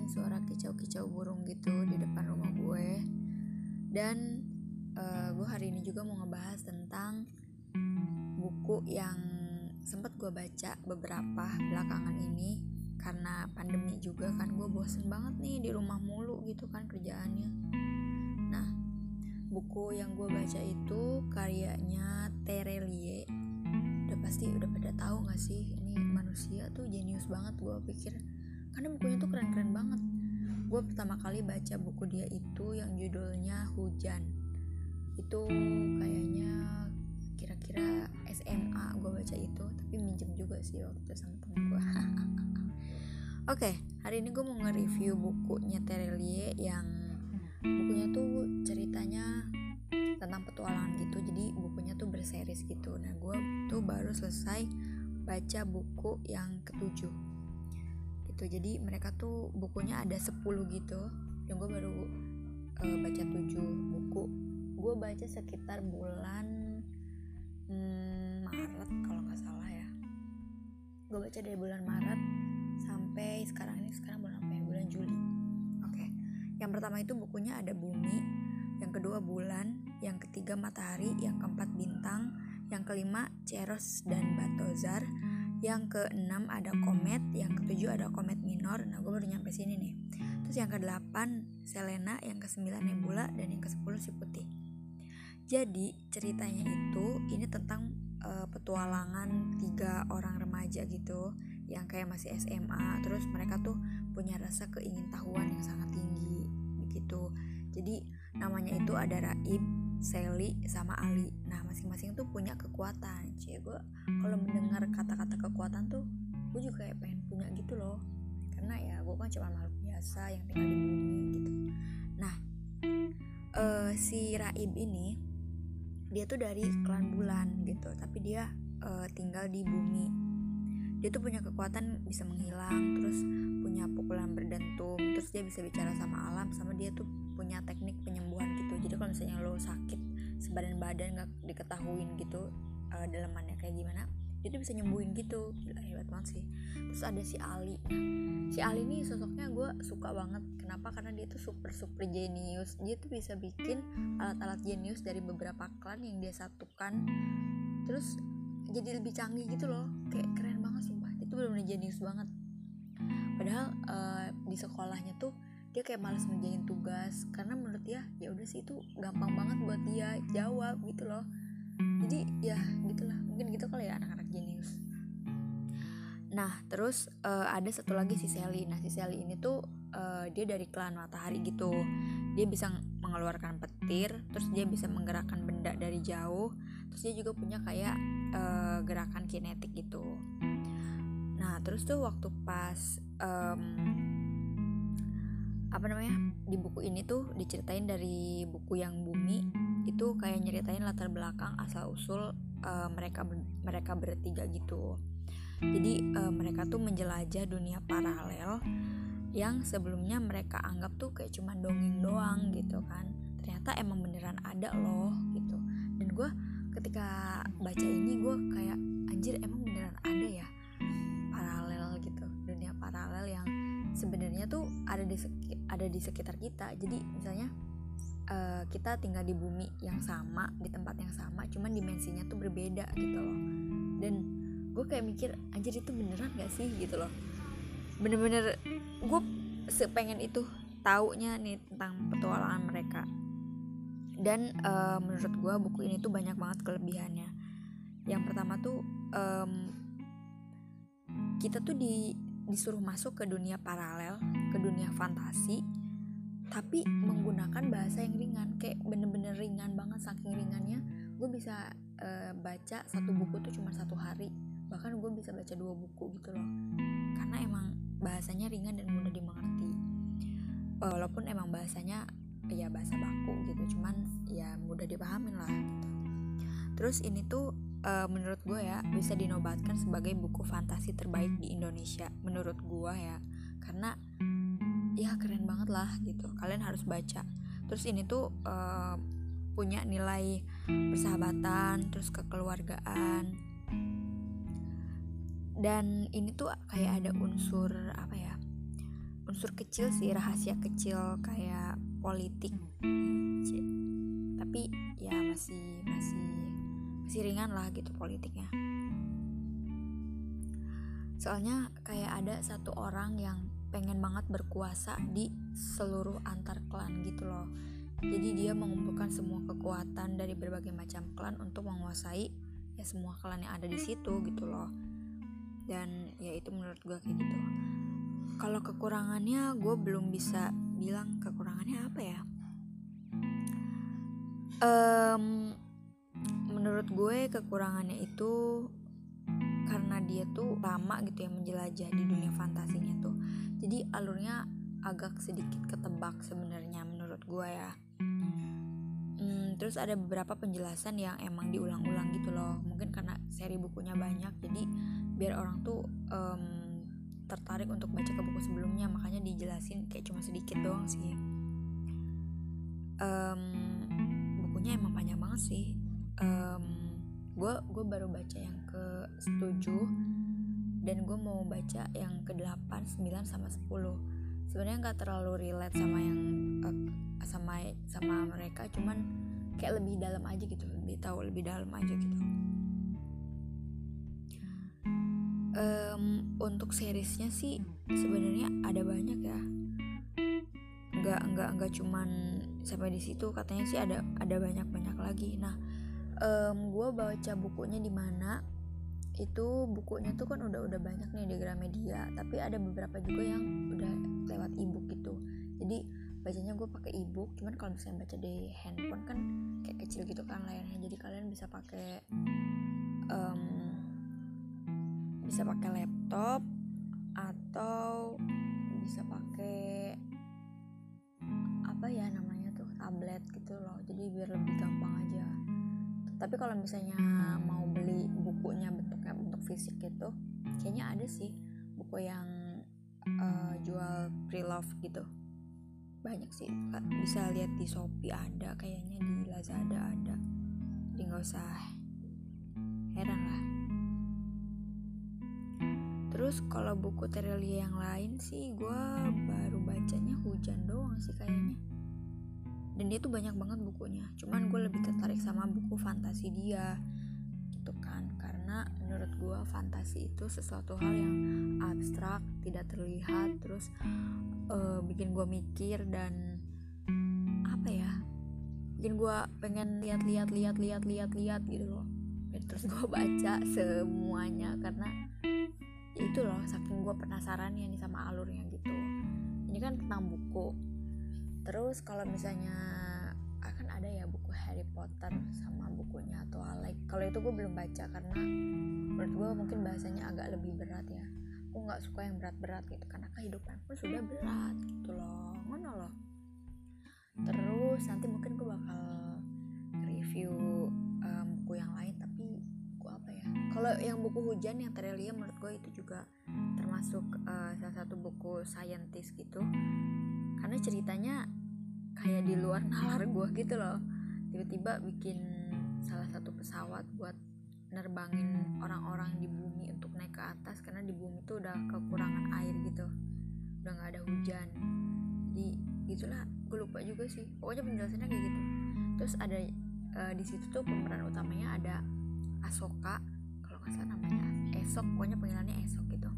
nih suara kicau-kicau burung gitu di depan rumah gue. Dan uh, gue hari ini juga mau ngebahas tentang buku yang sempat gue baca beberapa belakangan ini karena pandemi juga kan gue bosen banget nih di rumah mulu gitu kan kerjaannya. Nah buku yang gue baca itu karyanya Terelie udah pasti udah pada tahu gak sih? Ini manusia tuh jenius banget gue pikir karena bukunya tuh keren-keren banget gue pertama kali baca buku dia itu yang judulnya Hujan itu kayaknya kira-kira SMA gue baca itu tapi minjem juga sih waktu sama temen gue Oke, okay, hari ini gue mau nge-review bukunya Terelie yang bukunya tuh ceritanya tentang petualangan gitu. Jadi bukunya tuh berseris gitu. Nah, gue tuh baru selesai baca buku yang ketujuh. Gitu. Jadi mereka tuh bukunya ada 10 gitu. Dan gue baru uh, baca 7 buku. Gue baca sekitar bulan hmm, Maret kalau nggak salah ya. Gue baca dari bulan Maret sampai sekarang ini sekarang bulan apa ya bulan Juli oke okay. yang pertama itu bukunya ada bumi yang kedua bulan yang ketiga matahari yang keempat bintang yang kelima Ceros dan Batozar yang keenam ada komet yang ketujuh ada komet minor. Nah gue baru nyampe sini nih. Terus yang kedelapan Selena yang kesembilan Nebula dan yang kesepuluh si putih. Jadi ceritanya itu ini tentang uh, petualangan tiga orang remaja gitu yang kayak masih SMA terus mereka tuh punya rasa keingintahuan yang sangat tinggi begitu jadi namanya itu ada Raib, Sally, sama Ali. Nah masing-masing tuh punya kekuatan. Cie gue kalau mendengar kata-kata kekuatan tuh gue juga kayak pengen punya gitu loh. Karena ya gue kan cuma makhluk biasa yang tinggal di bumi gitu. Nah uh, si Raib ini dia tuh dari klan bulan gitu. Tapi dia uh, tinggal di bumi dia tuh punya kekuatan bisa menghilang terus punya pukulan berdentum terus dia bisa bicara sama alam sama dia tuh punya teknik penyembuhan gitu. Jadi kalau misalnya lo sakit sebadan badan nggak diketahuin gitu uh, dalemannya kayak gimana dia tuh bisa nyembuhin gitu. Gila hebat banget sih. Terus ada si Ali. Si Ali ini sosoknya gue suka banget. Kenapa? Karena dia tuh super super jenius. Dia tuh bisa bikin alat-alat jenius dari beberapa klan yang dia satukan. Terus jadi lebih canggih gitu loh. Kayak keren banget sumpah. Itu benar-benar jenius banget. Padahal uh, di sekolahnya tuh dia kayak males ngerjain tugas. Karena menurut dia ya udah sih itu gampang banget buat dia jawab gitu loh. Jadi ya gitulah. Mungkin gitu kali ya anak-anak jenius. Nah terus uh, ada satu lagi si Sally. Nah si Sally ini tuh uh, dia dari klan matahari gitu dia bisa mengeluarkan petir terus dia bisa menggerakkan benda dari jauh terus dia juga punya kayak uh, gerakan kinetik gitu. Nah terus tuh waktu pas um, apa namanya di buku ini tuh diceritain dari buku yang bumi itu kayak nyeritain latar belakang asal usul uh, mereka mereka bertiga gitu. Jadi uh, mereka tuh menjelajah dunia paralel yang sebelumnya mereka anggap tuh kayak cuma dongeng doang gitu kan. Ternyata emang beneran ada loh gitu. Dan gue ketika baca ini gue kayak anjir emang beneran ada ya? Paralel gitu dunia paralel yang sebenarnya tuh ada di ada di sekitar kita. Jadi misalnya uh, kita tinggal di bumi yang sama di tempat yang sama cuman dimensinya tuh berbeda gitu loh. Dan gue kayak mikir anjir itu beneran gak sih? Gitu loh bener-bener gue sepengen itu taunya nih tentang petualangan mereka. Dan uh, menurut gue buku ini tuh banyak banget kelebihannya. Yang pertama tuh um, kita tuh di disuruh masuk ke dunia paralel ke dunia fantasi tapi menggunakan bahasa yang ringan. Kayak bener-bener ringan banget saking ringannya gue bisa uh, baca satu buku tuh cuma satu hari. Bahkan gue bisa baca dua buku gitu loh. Karena emang bahasanya ringan dan mudah dimengerti. Walaupun emang bahasanya ya bahasa baku gitu cuman ya mudah dipahamin lah gitu. terus ini tuh uh, menurut gue ya bisa dinobatkan sebagai buku fantasi terbaik di Indonesia menurut gue ya. Karena ya keren banget lah gitu kalian harus baca. Terus ini tuh uh, punya nilai persahabatan terus kekeluargaan dan ini tuh kayak ada unsur apa ya unsur kecil sih rahasia kecil kayak politik. Tapi ya masih masih masih ringan lah gitu politiknya. Soalnya kayak ada satu orang yang pengen banget berkuasa di seluruh antar klan gitu loh. Jadi dia mengumpulkan semua kekuatan dari berbagai macam klan untuk menguasai ya semua klan yang ada di situ gitu loh dan ya itu menurut gue kayak gitu. Kalau kekurangannya gue belum bisa bilang kekurangannya apa ya. Um, menurut gue kekurangannya itu karena dia tuh lama gitu ya menjelajah di dunia fantasinya tuh. Jadi alurnya agak sedikit ketebak sebenarnya menurut gue ya terus ada beberapa penjelasan yang emang diulang-ulang gitu loh. Mungkin karena seri bukunya banyak jadi biar orang tuh um, tertarik untuk baca ke buku sebelumnya. Makanya dijelasin kayak cuma sedikit doang sih. Um, bukunya emang panjang banget sih. Gue um, gue baru baca yang ke setuju dan gue mau baca yang ke 8, 9 sama 10 sebenarnya nggak terlalu relate sama yang uh, sama sama mereka cuman kayak lebih dalam aja gitu lebih tahu lebih dalam aja gitu. Um, untuk seriesnya sih sebenarnya ada banyak ya. Nggak nggak nggak cuman sampai di situ katanya sih ada ada banyak banyak lagi. Nah um, gue baca bukunya di mana itu bukunya tuh kan udah udah banyak nih di Gramedia tapi ada beberapa juga yang udah lewat ebook gitu. Jadi bacanya gue pakai ebook cuman kalau misalnya baca di handphone kan kayak kecil gitu kan layarnya. Jadi kalian bisa pakai um, bisa pakai laptop atau bisa pakai apa ya namanya tuh tablet gitu loh. Jadi biar lebih gampang aja. Tapi kalau misalnya mau beli bukunya bentuknya bentuk fisik gitu kayaknya ada sih buku yang uh, jual pre-love gitu banyak sih bisa lihat di Shopee ada kayaknya di Lazada ada. Jadi nggak usah heran lah. Terus kalau buku Terelia yang lain sih gue baru bacanya hujan doang sih kayaknya. Dan dia tuh banyak banget bukunya. Cuman gue lebih tertarik sama buku fantasi dia gitu kan. Karena menurut gue fantasi itu sesuatu hal yang abstrak tidak terlihat terus uh, bikin gue mikir dan apa ya bikin gue pengen lihat-lihat lihat-lihat lihat-lihat gitu loh. Dan terus gue baca semuanya karena ya itu loh saking gue penasaran ya nih sama alurnya gitu. Ini kan tentang buku. Terus kalau misalnya akan ada ya buku Harry Potter sama bukunya Alek kalau itu gue belum baca karena menurut gue mungkin bahasanya agak lebih berat ya. Aku nggak suka yang berat-berat gitu karena kehidupan pun sudah berat gitu loh. Mana loh. Terus nanti mungkin gue bakal review um, buku yang lain tapi buku apa ya? Kalau yang buku hujan yang Terelia menurut gue itu juga termasuk uh, salah satu buku scientist gitu. Karena ceritanya kayak di luar nalar gue gitu loh. Tiba-tiba bikin salah satu pesawat buat nerbangin orang-orang di bumi untuk naik ke atas karena di bumi tuh udah kekurangan air gitu. Udah nggak ada hujan. Jadi gitulah. Gue lupa juga sih. Pokoknya penjelasannya kayak gitu. Terus ada uh, di situ tuh pemeran utamanya ada Asoka. Kalau nggak salah namanya. Esok. Pokoknya panggilannya Esok gitu.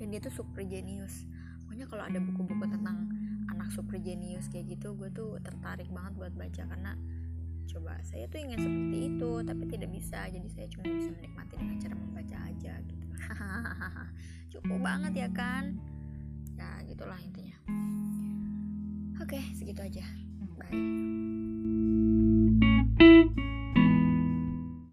Dan dia tuh super genius. Pokoknya kalau ada buku-buku tentang anak super genius kayak gitu gue tuh tertarik banget buat baca karena coba saya tuh ingin seperti itu tapi tidak bisa. Jadi saya cuma bisa menikmati dengan cara membaca aja gitu. Cukup banget ya kan? Ya gitulah intinya. Oke segitu aja. Bye